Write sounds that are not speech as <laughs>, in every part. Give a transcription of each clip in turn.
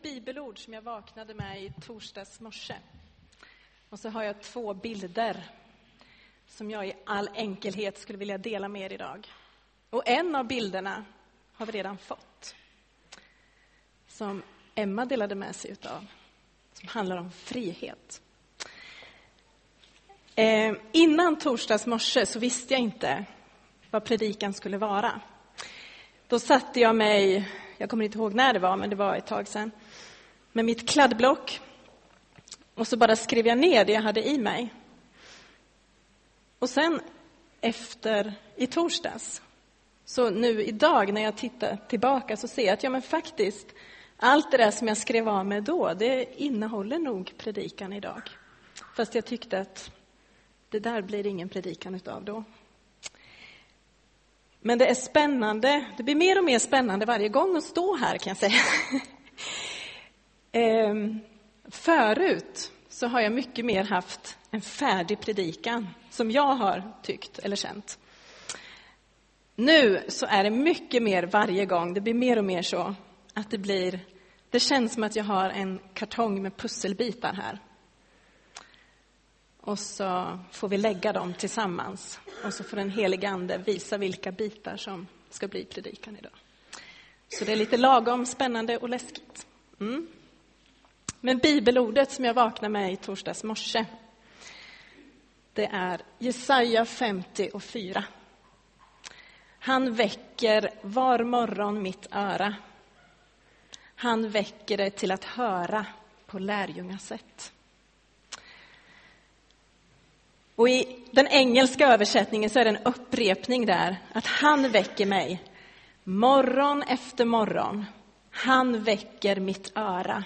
ett bibelord som jag vaknade med i torsdags morse. Och så har jag två bilder som jag i all enkelhet skulle vilja dela med er idag. Och en av bilderna har vi redan fått. Som Emma delade med sig utav. Som handlar om frihet. Eh, innan torsdags morse så visste jag inte vad predikan skulle vara. Då satte jag mig, jag kommer inte ihåg när det var, men det var ett tag sedan, med mitt kladdblock. Och så bara skrev jag ner det jag hade i mig. Och sen efter, i torsdags, så nu idag när jag tittar tillbaka så ser jag att ja men faktiskt, allt det där som jag skrev av mig då, det innehåller nog predikan idag. Fast jag tyckte att det där blir ingen predikan utav då. Men det är spännande, det blir mer och mer spännande varje gång att stå här kan jag säga. <laughs> ehm, förut så har jag mycket mer haft en färdig predikan som jag har tyckt eller känt. Nu så är det mycket mer varje gång, det blir mer och mer så att det blir, det känns som att jag har en kartong med pusselbitar här. Och så får vi lägga dem tillsammans. Och så får den helige Ande visa vilka bitar som ska bli predikan idag. Så det är lite lagom spännande och läskigt. Mm. Men bibelordet som jag vaknade med i torsdags morse, det är Jesaja 50 och 4. Han väcker var morgon mitt öra. Han väcker det till att höra på lärjungasätt. Och i den engelska översättningen så är det en upprepning där, att han väcker mig morgon efter morgon. Han väcker mitt öra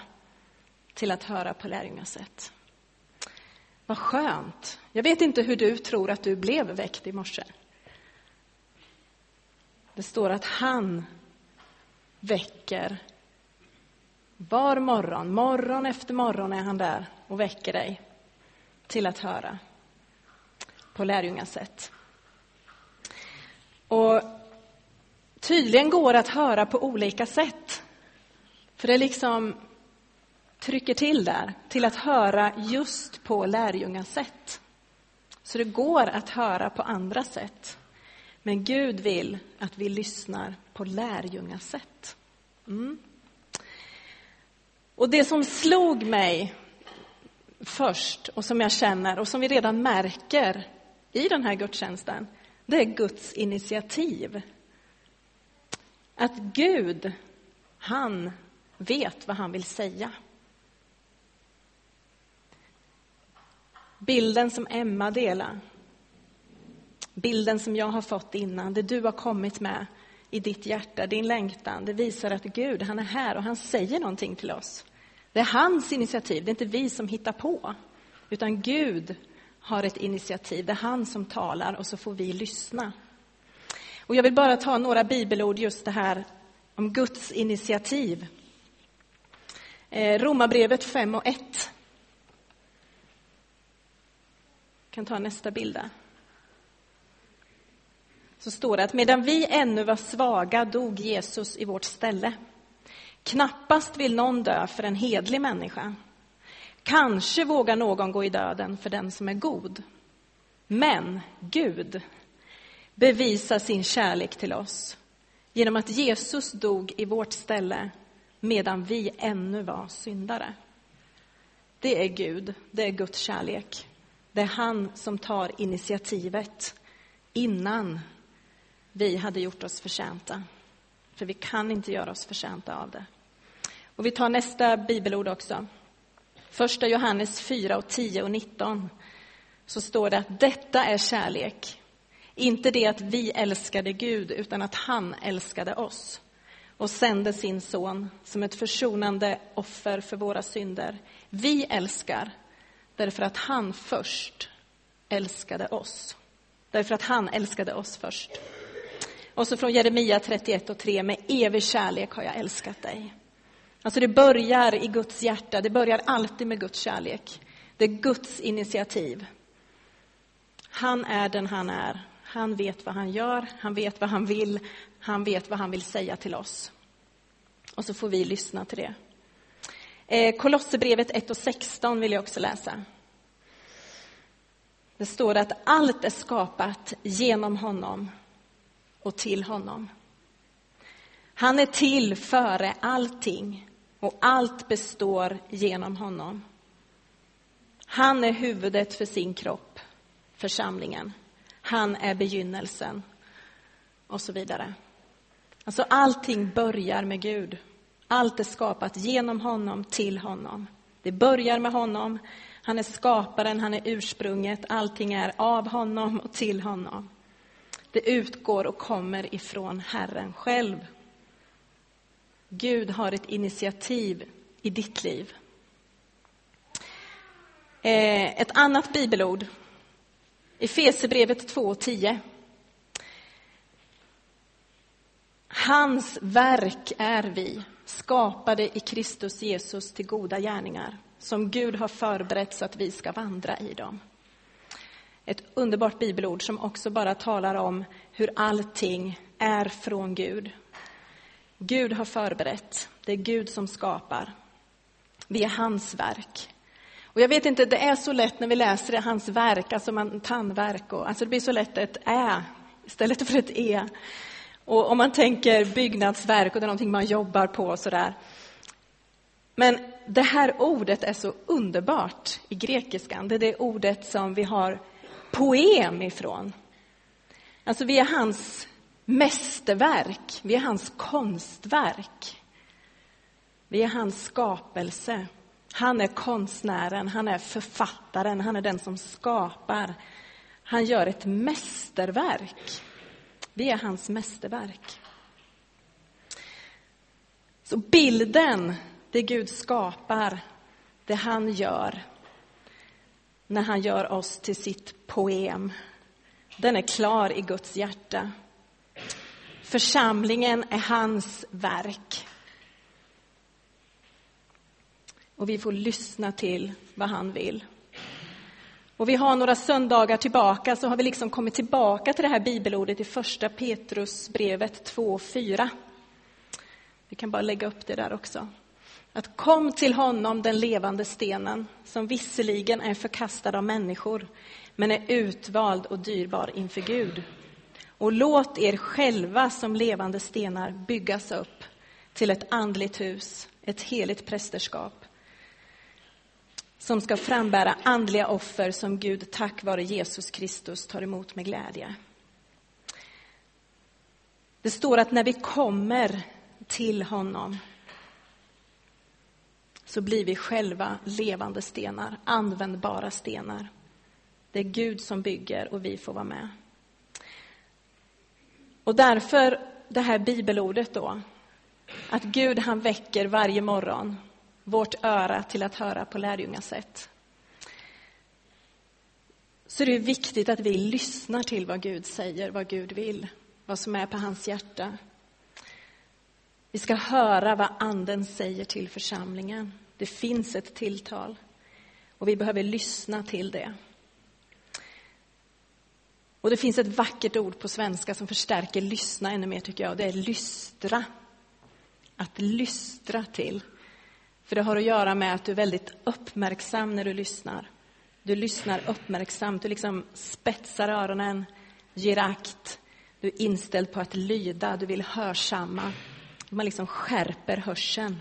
till att höra på lärjungasätt. Vad skönt. Jag vet inte hur du tror att du blev väckt i morse. Det står att han väcker var morgon, morgon efter morgon är han där och väcker dig till att höra på lärjungasätt. Och tydligen går det att höra på olika sätt. För det liksom trycker till där, till att höra just på lärjungasätt. Så det går att höra på andra sätt. Men Gud vill att vi lyssnar på lärjungasätt. Mm. Och det som slog mig först och som jag känner och som vi redan märker i den här gudstjänsten, det är Guds initiativ. Att Gud, han vet vad han vill säga. Bilden som Emma delar, bilden som jag har fått innan, det du har kommit med i ditt hjärta, din längtan, det visar att Gud, han är här och han säger någonting till oss. Det är hans initiativ, det är inte vi som hittar på, utan Gud har ett initiativ. Det är han som talar och så får vi lyssna. Och jag vill bara ta några bibelord just det här om Guds initiativ. Eh, Romarbrevet 5 och 1. kan ta nästa bild där. Så står det att medan vi ännu var svaga dog Jesus i vårt ställe. Knappast vill någon dö för en hedlig människa. Kanske vågar någon gå i döden för den som är god. Men Gud bevisar sin kärlek till oss genom att Jesus dog i vårt ställe medan vi ännu var syndare. Det är Gud, det är Guds kärlek. Det är han som tar initiativet innan vi hade gjort oss förtjänta. För vi kan inte göra oss förtjänta av det. Och vi tar nästa bibelord också. Första Johannes 4 och 10 och 19 så står det att detta är kärlek. Inte det att vi älskade Gud, utan att han älskade oss och sände sin son som ett försonande offer för våra synder. Vi älskar därför att han först älskade oss. Därför att han älskade oss först. Och så från Jeremia 31 och 3, med evig kärlek har jag älskat dig. Alltså det börjar i Guds hjärta, det börjar alltid med Guds kärlek. Det är Guds initiativ. Han är den han är. Han vet vad han gör, han vet vad han vill, han vet vad han vill säga till oss. Och så får vi lyssna till det. Eh, Kolosserbrevet 1 och 16 vill jag också läsa. Det står att allt är skapat genom honom och till honom. Han är till före allting och allt består genom honom. Han är huvudet för sin kropp, församlingen. Han är begynnelsen och så vidare. Alltså allting börjar med Gud. Allt är skapat genom honom, till honom. Det börjar med honom. Han är skaparen, han är ursprunget. Allting är av honom och till honom. Det utgår och kommer ifrån Herren själv. Gud har ett initiativ i ditt liv. Eh, ett annat bibelord, Efesierbrevet 2.10. Hans verk är vi, skapade i Kristus Jesus till goda gärningar, som Gud har förberett så att vi ska vandra i dem. Ett underbart bibelord som också bara talar om hur allting är från Gud. Gud har förberett, det är Gud som skapar. Vi är hans verk. Och jag vet inte, det är så lätt när vi läser hans verk, alltså man, tandverk och, alltså det blir så lätt ett ä istället för ett e. Och om man tänker byggnadsverk och det är någonting man jobbar på och sådär. Men det här ordet är så underbart i grekiskan. Det är det ordet som vi har poem ifrån. Alltså vi är hans mästerverk, vi är hans konstverk. Vi är hans skapelse. Han är konstnären, han är författaren, han är den som skapar. Han gör ett mästerverk. Vi är hans mästerverk. Så bilden, det Gud skapar, det han gör när han gör oss till sitt poem, den är klar i Guds hjärta. Församlingen är hans verk. Och vi får lyssna till vad han vill. Och vi har några söndagar tillbaka så har vi liksom kommit tillbaka till det här bibelordet i första Petrusbrevet 2.4. Vi kan bara lägga upp det där också. Att kom till honom, den levande stenen, som visserligen är förkastad av människor, men är utvald och dyrbar inför Gud. Och låt er själva som levande stenar byggas upp till ett andligt hus, ett heligt prästerskap, som ska frambära andliga offer som Gud tack vare Jesus Kristus tar emot med glädje. Det står att när vi kommer till honom så blir vi själva levande stenar, användbara stenar. Det är Gud som bygger och vi får vara med. Och därför det här bibelordet då, att Gud han väcker varje morgon vårt öra till att höra på lärjungasätt. Så det är viktigt att vi lyssnar till vad Gud säger, vad Gud vill, vad som är på hans hjärta. Vi ska höra vad Anden säger till församlingen. Det finns ett tilltal och vi behöver lyssna till det. Och det finns ett vackert ord på svenska som förstärker lyssna ännu mer tycker jag. Det är lystra. Att lystra till. För det har att göra med att du är väldigt uppmärksam när du lyssnar. Du lyssnar uppmärksamt, du liksom spetsar öronen, ger akt. Du är inställd på att lyda, du vill hörsamma. Man liksom skärper hörseln.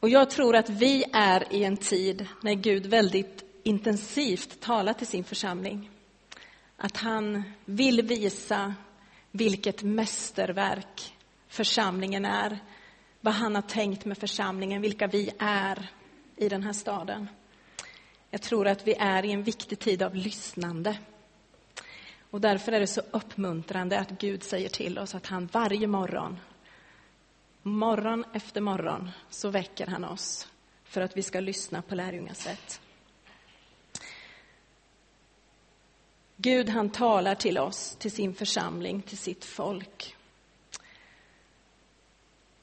Och jag tror att vi är i en tid när Gud väldigt intensivt tala till sin församling. Att han vill visa vilket mästerverk församlingen är, vad han har tänkt med församlingen, vilka vi är i den här staden. Jag tror att vi är i en viktig tid av lyssnande. Och därför är det så uppmuntrande att Gud säger till oss att han varje morgon, morgon efter morgon, så väcker han oss för att vi ska lyssna på lärjungasätt. Gud han talar till oss, till sin församling, till sitt folk.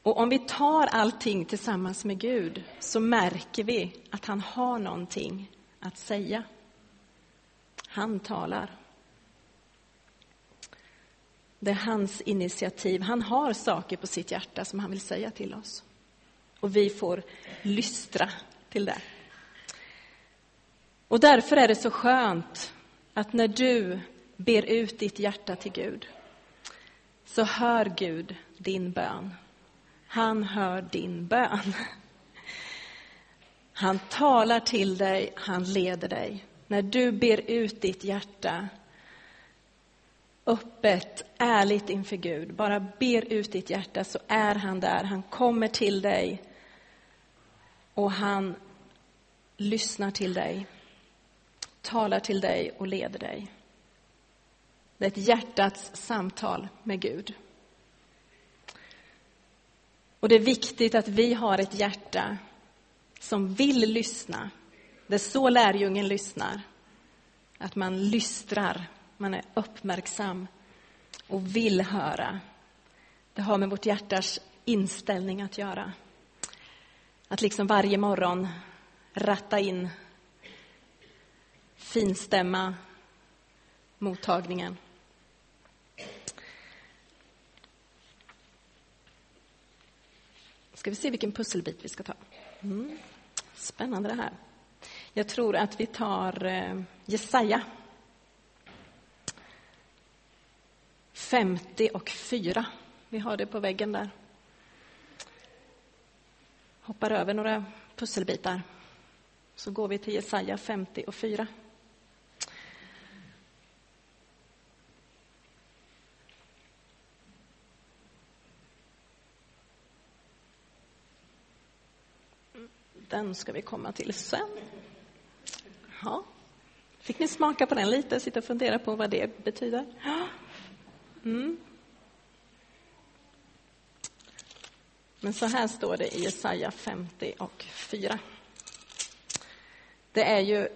Och om vi tar allting tillsammans med Gud så märker vi att han har någonting att säga. Han talar. Det är hans initiativ. Han har saker på sitt hjärta som han vill säga till oss. Och vi får lystra till det. Och därför är det så skönt att när du ber ut ditt hjärta till Gud, så hör Gud din bön. Han hör din bön. Han talar till dig, han leder dig. När du ber ut ditt hjärta öppet, ärligt inför Gud, bara ber ut ditt hjärta så är han där. Han kommer till dig och han lyssnar till dig, talar till dig och leder dig. Det är ett hjärtats samtal med Gud. Och det är viktigt att vi har ett hjärta som vill lyssna. Det är så lärjungen lyssnar. Att man lystrar, man är uppmärksam och vill höra. Det har med vårt hjärtas inställning att göra. Att liksom varje morgon ratta in, finstämma mottagningen. Ska vi se vilken pusselbit vi ska ta. Mm. Spännande det här. Jag tror att vi tar eh, Jesaja 50 och 4. Vi har det på väggen där. Hoppar över några pusselbitar. Så går vi till Jesaja 50 och 4. Den ska vi komma till sen. Ja. Fick ni smaka på den lite, sitta och fundera på vad det betyder? Mm. Men så här står det i Jesaja 50 och 4. Det är ju,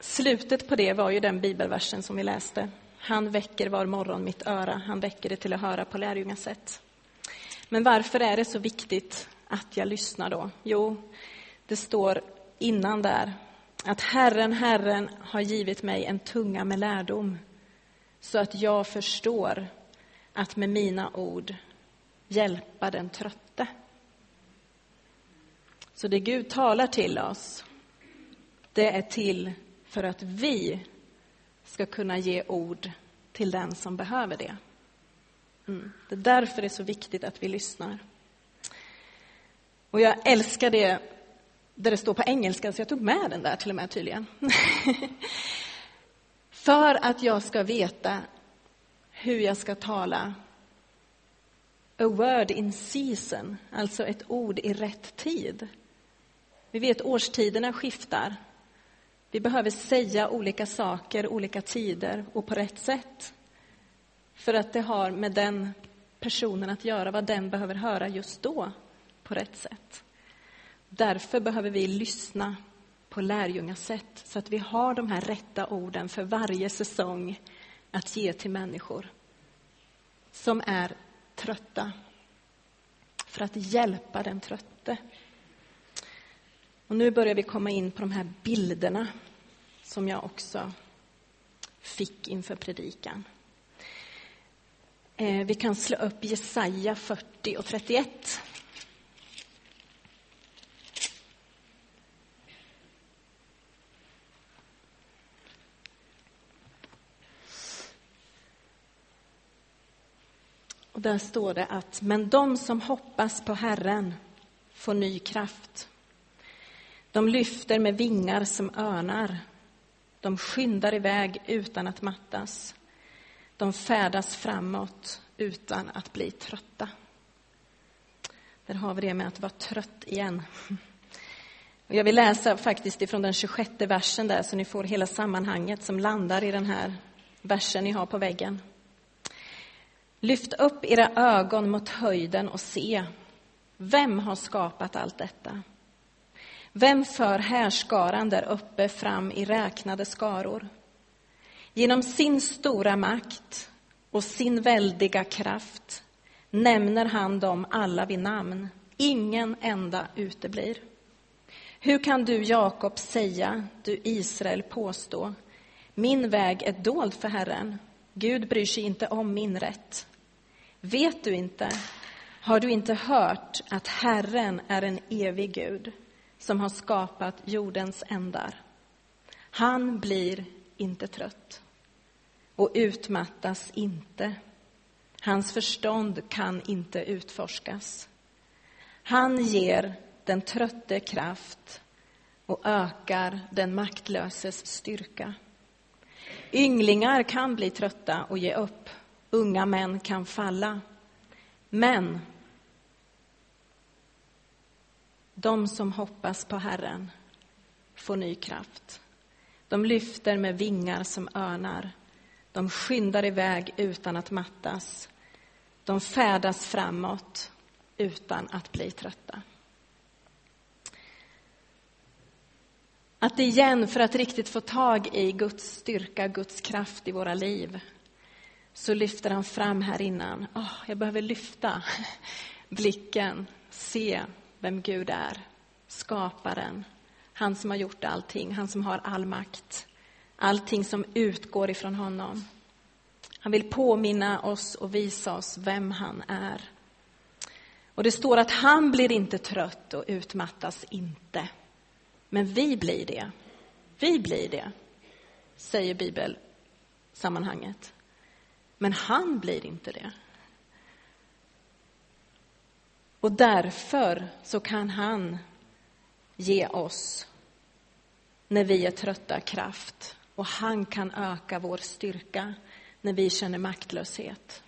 slutet på det var ju den bibelversen som vi läste. Han väcker var morgon mitt öra, han väcker det till att höra på lärjungasätt. Men varför är det så viktigt att jag lyssnar då? Jo, det står innan där att Herren, Herren har givit mig en tunga med lärdom så att jag förstår att med mina ord hjälpa den trötte. Så det Gud talar till oss, det är till för att vi ska kunna ge ord till den som behöver det. Mm. Det är därför det är så viktigt att vi lyssnar. Och jag älskar det där det står på engelska, så jag tog med den där till och med tydligen. <laughs> För att jag ska veta hur jag ska tala a word in season, alltså ett ord i rätt tid. Vi vet årstiderna skiftar. Vi behöver säga olika saker, olika tider och på rätt sätt. För att det har med den personen att göra, vad den behöver höra just då, på rätt sätt. Därför behöver vi lyssna på lärjungasätt så att vi har de här rätta orden för varje säsong att ge till människor som är trötta. För att hjälpa den trötte. Och nu börjar vi komma in på de här bilderna som jag också fick inför predikan. Eh, vi kan slå upp Jesaja 40 och 31. Där står det att, men de som hoppas på Herren får ny kraft. De lyfter med vingar som örnar. De skyndar iväg utan att mattas. De färdas framåt utan att bli trötta. Där har vi det med att vara trött igen. Och jag vill läsa faktiskt ifrån den 26 versen där, så ni får hela sammanhanget som landar i den här versen ni har på väggen. Lyft upp era ögon mot höjden och se. Vem har skapat allt detta? Vem för härskaran där uppe fram i räknade skaror? Genom sin stora makt och sin väldiga kraft nämner han dem alla vid namn. Ingen enda uteblir. Hur kan du, Jakob, säga, du Israel påstå, min väg är dold för Herren, Gud bryr sig inte om min rätt. Vet du inte, har du inte hört att Herren är en evig Gud som har skapat jordens ändar? Han blir inte trött och utmattas inte. Hans förstånd kan inte utforskas. Han ger den trötte kraft och ökar den maktlöses styrka. Ynglingar kan bli trötta och ge upp. Unga män kan falla. Men de som hoppas på Herren får ny kraft. De lyfter med vingar som örnar. De skyndar iväg utan att mattas. De färdas framåt utan att bli trötta. Att igen, för att riktigt få tag i Guds styrka, Guds kraft i våra liv, så lyfter han fram här innan. Oh, jag behöver lyfta blicken, se vem Gud är, skaparen, han som har gjort allting, han som har all makt, allting som utgår ifrån honom. Han vill påminna oss och visa oss vem han är. Och det står att han blir inte trött och utmattas inte. Men vi blir det. Vi blir det, säger bibelsammanhanget. Men han blir inte det. Och därför så kan han ge oss, när vi är trötta, kraft. Och han kan öka vår styrka när vi känner maktlöshet.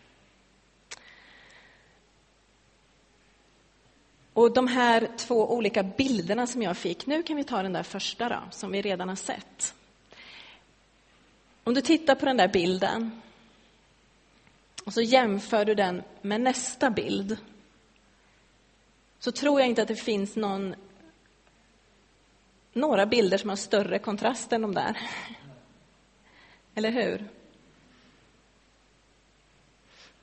Och de här två olika bilderna som jag fick, nu kan vi ta den där första då, som vi redan har sett. Om du tittar på den där bilden och så jämför du den med nästa bild så tror jag inte att det finns någon, några bilder som har större kontrast än de där. Eller hur?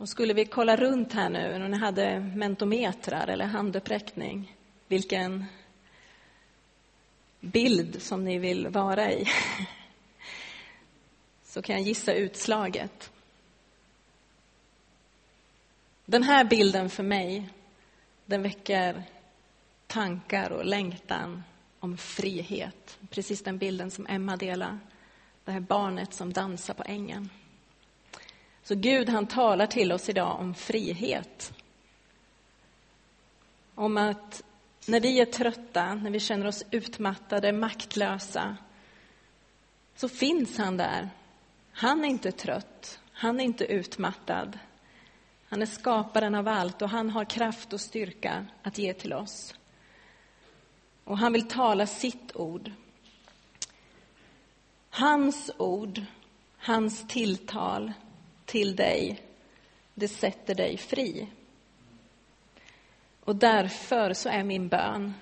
Och skulle vi kolla runt här nu, när ni hade mentometrar eller handuppräckning, vilken bild som ni vill vara i, <laughs> så kan jag gissa utslaget. Den här bilden för mig, den väcker tankar och längtan om frihet. Precis den bilden som Emma delade, det här barnet som dansar på ängen. Så Gud han talar till oss idag om frihet. Om att när vi är trötta, när vi känner oss utmattade, maktlösa, så finns han där. Han är inte trött, han är inte utmattad. Han är skaparen av allt och han har kraft och styrka att ge till oss. Och han vill tala sitt ord. Hans ord, hans tilltal, till dig, det sätter dig fri. Och därför så är min bön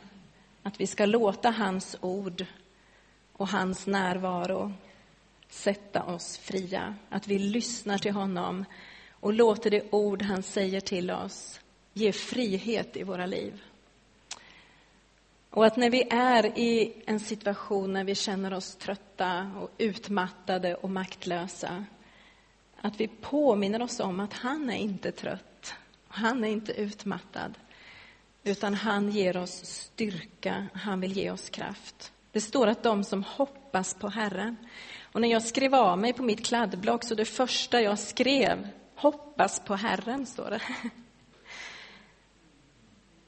att vi ska låta hans ord och hans närvaro sätta oss fria. Att vi lyssnar till honom och låter det ord han säger till oss ge frihet i våra liv. Och att när vi är i en situation när vi känner oss trötta och utmattade och maktlösa att vi påminner oss om att han är inte trött, han är inte utmattad, utan han ger oss styrka, han vill ge oss kraft. Det står att de som hoppas på Herren. Och när jag skrev av mig på mitt kladdblock, så det första jag skrev, hoppas på Herren, står det. <laughs>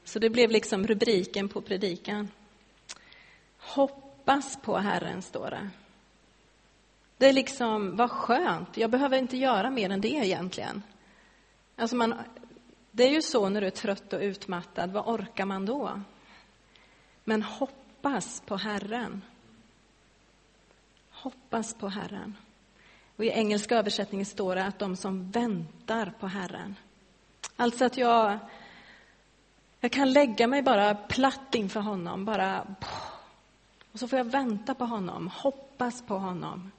Så det blev liksom rubriken på predikan. Hoppas på Herren, står det. Det är liksom, vad skönt, jag behöver inte göra mer än det egentligen. Alltså man, det är ju så när du är trött och utmattad, vad orkar man då? Men hoppas på Herren. Hoppas på Herren. Och I engelska översättningen står det att de som väntar på Herren. Alltså att jag, jag kan lägga mig bara platt inför honom, bara... Och så får jag vänta på honom, hoppas på honom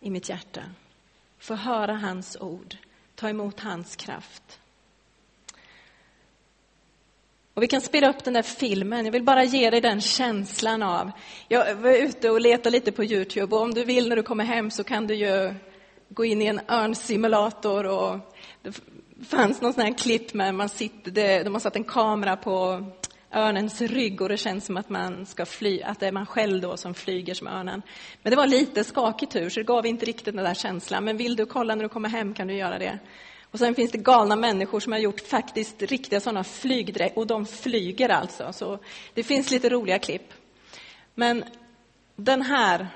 i mitt hjärta. Få höra hans ord, ta emot hans kraft. Och vi kan spela upp den där filmen. Jag vill bara ge dig den känslan av... Jag var ute och letade lite på Youtube och om du vill när du kommer hem så kan du ju gå in i en örnsimulator och det fanns någon sån här klipp med man sitter, de har satt en kamera på örnens rygg och det känns som att man ska fly, att det är man själv då som flyger som örnen. Men det var lite skakig tur, så det gav inte riktigt den där känslan. Men vill du kolla när du kommer hem kan du göra det. Och sen finns det galna människor som har gjort faktiskt riktiga sådana flygdräkt, och de flyger alltså. Så det finns lite roliga klipp. Men den här,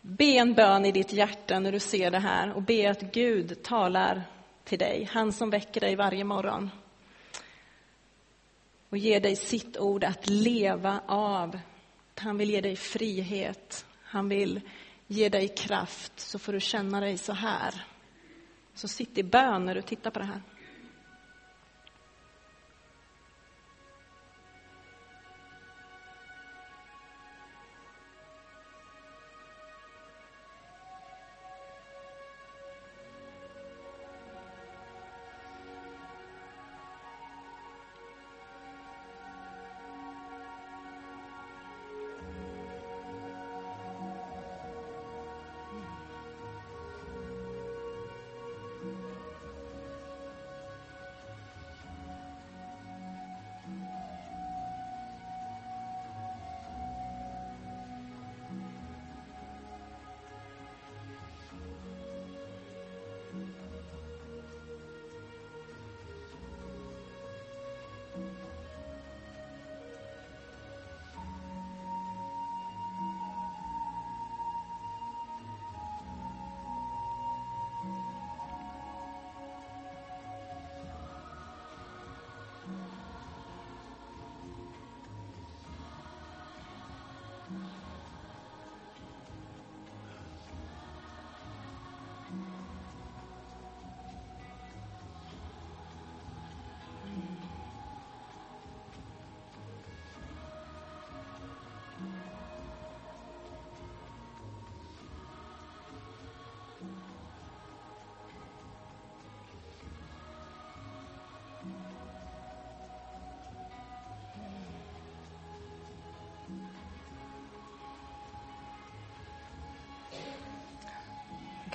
be en bön i ditt hjärta när du ser det här och be att Gud talar till dig, han som väcker dig varje morgon och ger dig sitt ord att leva av. Han vill ge dig frihet, han vill ge dig kraft, så får du känna dig så här. Så sitt i bön när du tittar på det här.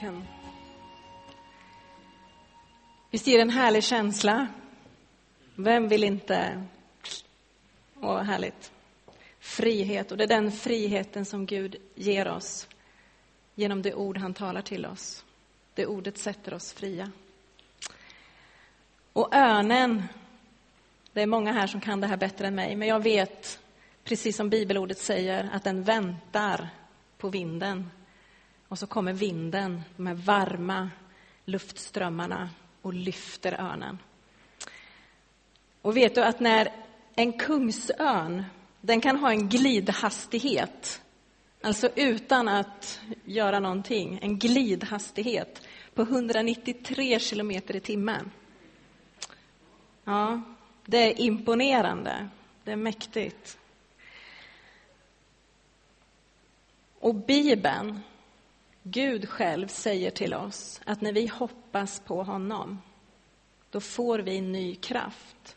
Kan... Visst ger det en härlig känsla? Vem vill inte? Åh, härligt. Frihet, och det är den friheten som Gud ger oss genom det ord han talar till oss. Det ordet sätter oss fria. Och örnen, det är många här som kan det här bättre än mig, men jag vet, precis som bibelordet säger, att den väntar på vinden och så kommer vinden, de här varma luftströmmarna och lyfter örnen. Och vet du att när en kungsörn, den kan ha en glidhastighet, alltså utan att göra någonting, en glidhastighet på 193 kilometer i timmen. Ja, det är imponerande. Det är mäktigt. Och Bibeln, Gud själv säger till oss att när vi hoppas på honom, då får vi ny kraft.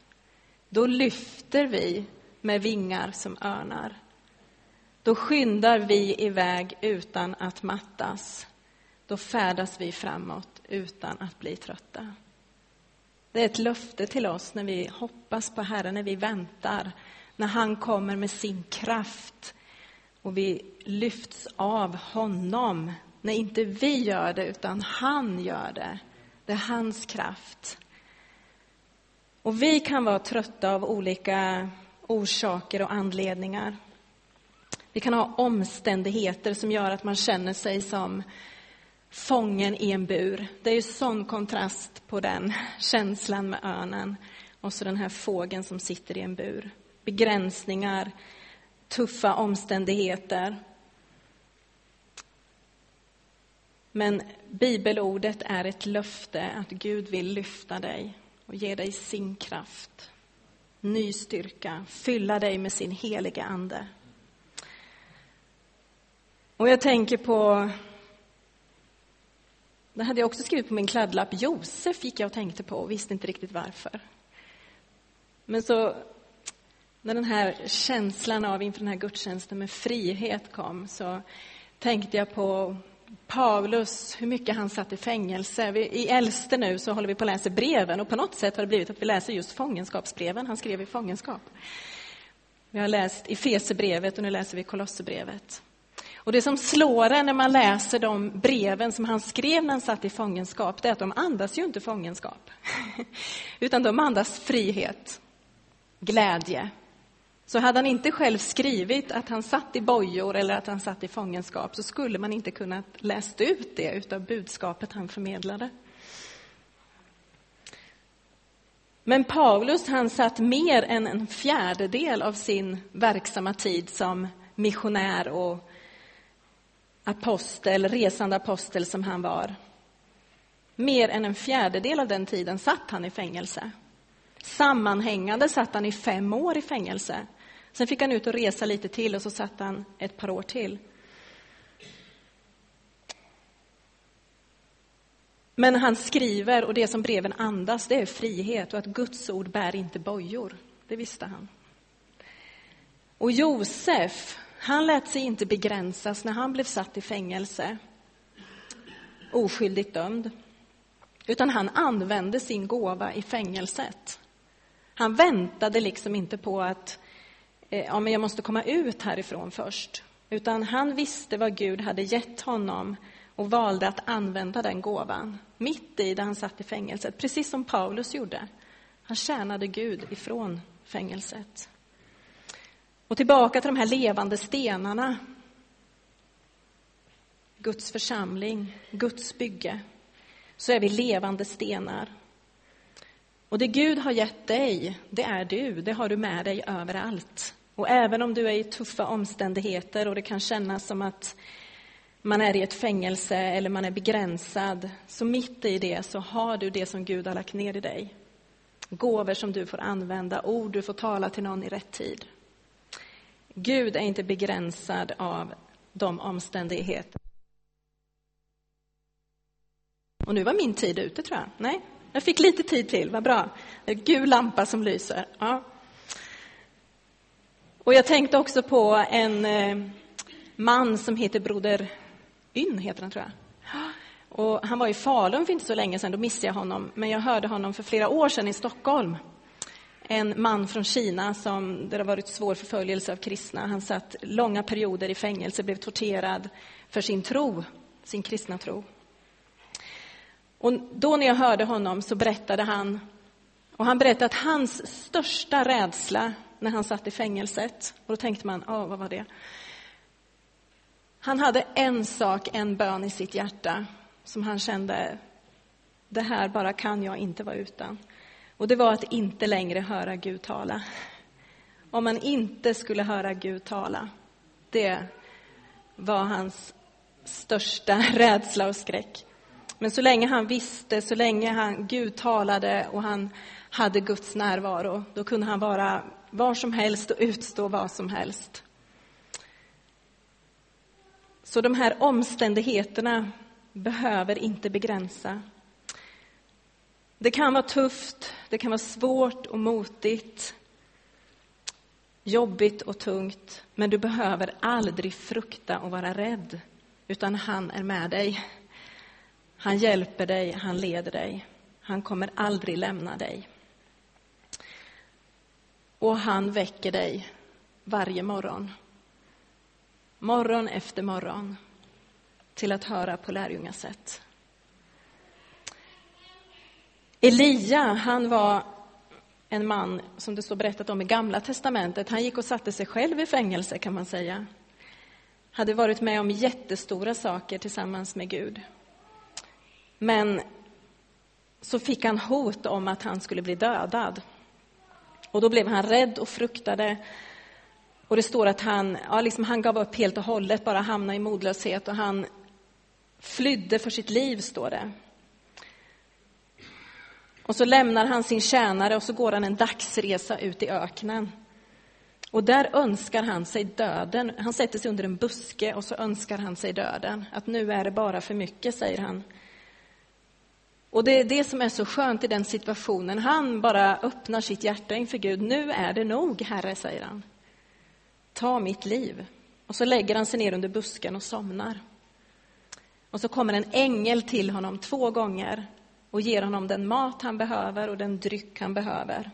Då lyfter vi med vingar som örnar. Då skyndar vi iväg utan att mattas. Då färdas vi framåt utan att bli trötta. Det är ett löfte till oss när vi hoppas på Herren, när vi väntar, när han kommer med sin kraft och vi lyfts av honom när inte vi gör det, utan han gör det. Det är hans kraft. Och vi kan vara trötta av olika orsaker och anledningar. Vi kan ha omständigheter som gör att man känner sig som fången i en bur. Det är ju sån kontrast på den känslan med örnen och så den här fågeln som sitter i en bur. Begränsningar, tuffa omständigheter. Men bibelordet är ett löfte att Gud vill lyfta dig och ge dig sin kraft, ny styrka, fylla dig med sin heliga Ande. Och jag tänker på, det hade jag också skrivit på min kladdlapp, Josef gick jag och tänkte på och visste inte riktigt varför. Men så, när den här känslan av inför den här gudstjänsten med frihet kom, så tänkte jag på Paulus, hur mycket han satt i fängelse. Vi, I äldste nu så håller vi på att läsa breven och på något sätt har det blivit att vi läser just fångenskapsbreven. Han skrev i fångenskap. Vi har läst i Fesebrevet och nu läser vi Kolosserbrevet. Och det som slår en när man läser de breven som han skrev när han satt i fångenskap, det är att de andas ju inte fångenskap. <laughs> Utan de andas frihet, glädje. Så hade han inte själv skrivit att han satt i bojor eller att han satt i fångenskap så skulle man inte kunnat läst ut det utav budskapet han förmedlade. Men Paulus han satt mer än en fjärdedel av sin verksamma tid som missionär och apostel, resande apostel som han var. Mer än en fjärdedel av den tiden satt han i fängelse. Sammanhängande satt han i fem år i fängelse. Sen fick han ut och resa lite till och så satt han ett par år till. Men han skriver, och det som breven andas, det är frihet och att Guds ord bär inte bojor. Det visste han. Och Josef, han lät sig inte begränsas när han blev satt i fängelse, oskyldigt dömd, utan han använde sin gåva i fängelset. Han väntade liksom inte på att Eh, ja, men jag måste komma ut härifrån först, utan han visste vad Gud hade gett honom och valde att använda den gåvan mitt i där han satt i fängelset, precis som Paulus gjorde. Han tjänade Gud ifrån fängelset. Och tillbaka till de här levande stenarna. Guds församling, Guds bygge. Så är vi levande stenar. Och det Gud har gett dig, det är du. Det har du med dig överallt. Och även om du är i tuffa omständigheter och det kan kännas som att man är i ett fängelse eller man är begränsad, så mitt i det så har du det som Gud har lagt ner i dig. Gåvor som du får använda, ord du får tala till någon i rätt tid. Gud är inte begränsad av de omständigheter. Och nu var min tid ute, tror jag. Nej, jag fick lite tid till, vad bra. En gul lampa som lyser. Ja. Och jag tänkte också på en eh, man som heter Broder Yn, heter han, tror jag. Och han var i Falun för inte så länge sedan, då missade jag honom. Men jag hörde honom för flera år sedan i Stockholm en man från Kina som, där det har varit svår förföljelse av kristna. Han satt långa perioder i fängelse, blev torterad för sin tro, sin kristna tro. Och då när jag hörde honom så berättade han, och han berättade att hans största rädsla när han satt i fängelset, och då tänkte man, ja, vad var det? Han hade en sak, en bön i sitt hjärta som han kände, det här bara kan jag inte vara utan. Och det var att inte längre höra Gud tala. Om man inte skulle höra Gud tala, det var hans största <laughs> rädsla och skräck. Men så länge han visste, så länge han, Gud talade och han hade Guds närvaro, då kunde han vara var som helst och utstå vad som helst. Så de här omständigheterna behöver inte begränsa det kan vara tufft, det kan vara svårt och motigt, jobbigt och tungt, men du behöver aldrig frukta och vara rädd, utan han är med dig. Han hjälper dig, han leder dig. Han kommer aldrig lämna dig. Och han väcker dig varje morgon. Morgon efter morgon till att höra på lärjungasätt. Elia, han var en man som det står berättat om i Gamla testamentet. Han gick och satte sig själv i fängelse, kan man säga. Hade varit med om jättestora saker tillsammans med Gud. Men så fick han hot om att han skulle bli dödad. Och då blev han rädd och fruktade. Och det står att han, ja, liksom han gav upp helt och hållet, bara hamnade i modlöshet och han flydde för sitt liv, står det. Och så lämnar han sin tjänare och så går han en dagsresa ut i öknen. Och där önskar han sig döden. Han sätter sig under en buske och så önskar han sig döden. Att nu är det bara för mycket, säger han. Och det är det som är så skönt i den situationen. Han bara öppnar sitt hjärta inför Gud. Nu är det nog, Herre, säger han. Ta mitt liv. Och så lägger han sig ner under busken och somnar. Och så kommer en ängel till honom två gånger och ger honom den mat han behöver och den dryck han behöver.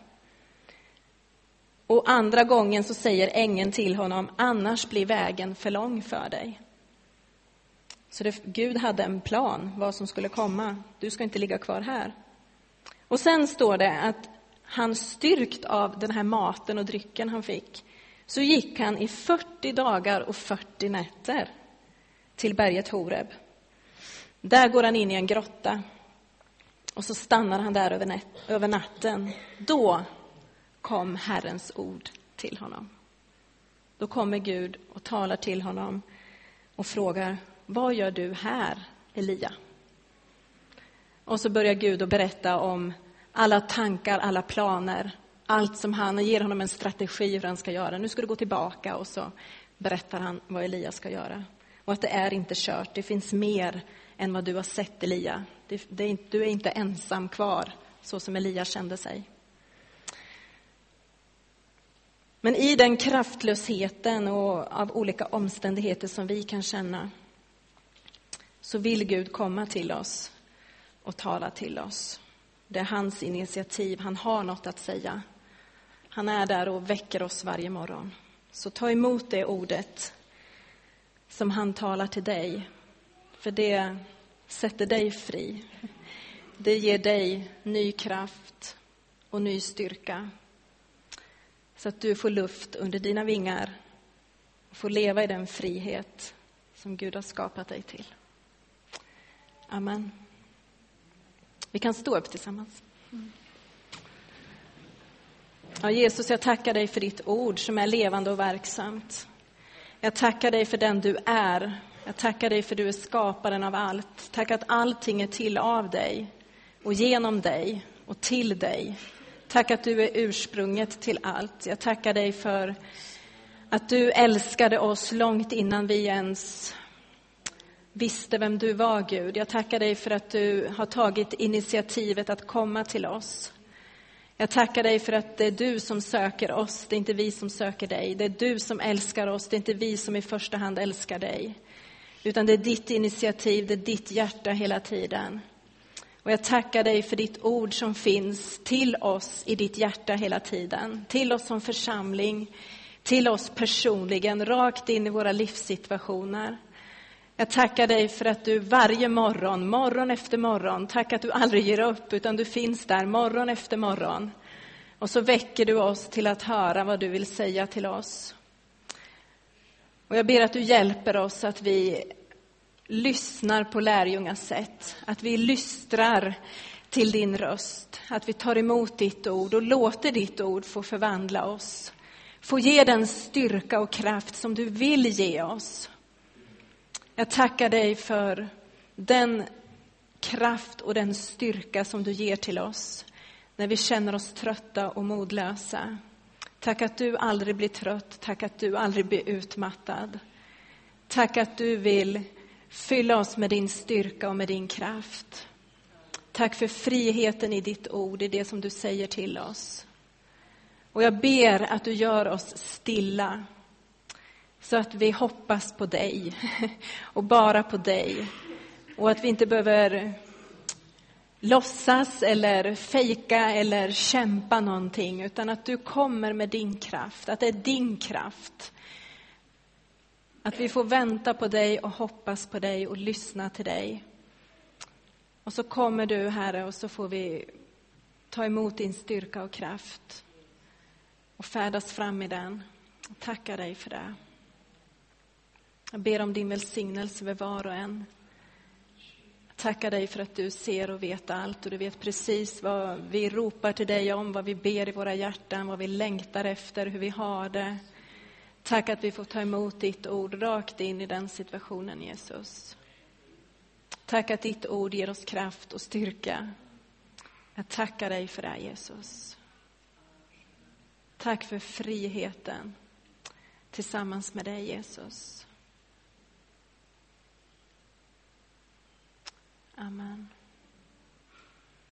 Och andra gången så säger ängeln till honom, annars blir vägen för lång för dig. Så det, Gud hade en plan vad som skulle komma. Du ska inte ligga kvar här. Och sen står det att han styrkt av den här maten och drycken han fick, så gick han i 40 dagar och 40 nätter till berget Horeb. Där går han in i en grotta och så stannar han där över, över natten. Då kom Herrens ord till honom. Då kommer Gud och talar till honom och frågar, vad gör du här, Elia? Och så börjar Gud att berätta om alla tankar, alla planer, allt som han, och ger honom en strategi hur han ska göra. Nu ska du gå tillbaka och så berättar han vad Elia ska göra. Och att det är inte kört, det finns mer än vad du har sett Elia. Det, det du är inte ensam kvar, så som Elia kände sig. Men i den kraftlösheten och av olika omständigheter som vi kan känna så vill Gud komma till oss och tala till oss. Det är hans initiativ, han har något att säga. Han är där och väcker oss varje morgon. Så ta emot det ordet som han talar till dig, för det sätter dig fri. Det ger dig ny kraft och ny styrka så att du får luft under dina vingar och får leva i den frihet som Gud har skapat dig till. Amen. Vi kan stå upp tillsammans. Ja, Jesus, jag tackar dig för ditt ord som är levande och verksamt. Jag tackar dig för den du är. Jag tackar dig för du är skaparen av allt. Tack att allting är till av dig och genom dig och till dig. Tack att du är ursprunget till allt. Jag tackar dig för att du älskade oss långt innan vi ens visste vem du var, Gud. Jag tackar dig för att du har tagit initiativet att komma till oss. Jag tackar dig för att det är du som söker oss, det är inte vi som söker dig. Det är du som älskar oss, det är inte vi som i första hand älskar dig. Utan det är ditt initiativ, det är ditt hjärta hela tiden. Och jag tackar dig för ditt ord som finns till oss i ditt hjärta hela tiden. Till oss som församling, till oss personligen, rakt in i våra livssituationer. Jag tackar dig för att du varje morgon, morgon efter morgon, tack att du aldrig ger upp, utan du finns där morgon efter morgon. Och så väcker du oss till att höra vad du vill säga till oss. Och jag ber att du hjälper oss att vi lyssnar på lärjungas sätt, att vi lystrar till din röst, att vi tar emot ditt ord och låter ditt ord få förvandla oss, få ge den styrka och kraft som du vill ge oss. Jag tackar dig för den kraft och den styrka som du ger till oss när vi känner oss trötta och modlösa. Tack att du aldrig blir trött, tack att du aldrig blir utmattad. Tack att du vill fylla oss med din styrka och med din kraft. Tack för friheten i ditt ord, i det som du säger till oss. Och jag ber att du gör oss stilla så att vi hoppas på dig <laughs> och bara på dig. Och att vi inte behöver låtsas eller fejka eller kämpa någonting, utan att du kommer med din kraft, att det är din kraft. Att vi får vänta på dig och hoppas på dig och lyssna till dig. Och så kommer du, Herre, och så får vi ta emot din styrka och kraft och färdas fram i den. Tacka dig för det. Jag ber om din välsignelse över var och en. Jag tackar dig för att du ser och vet allt och du vet precis vad vi ropar till dig om, vad vi ber i våra hjärtan, vad vi längtar efter, hur vi har det. Tack att vi får ta emot ditt ord rakt in i den situationen, Jesus. Tack att ditt ord ger oss kraft och styrka. Jag tackar dig för det, Jesus. Tack för friheten tillsammans med dig, Jesus. Amen.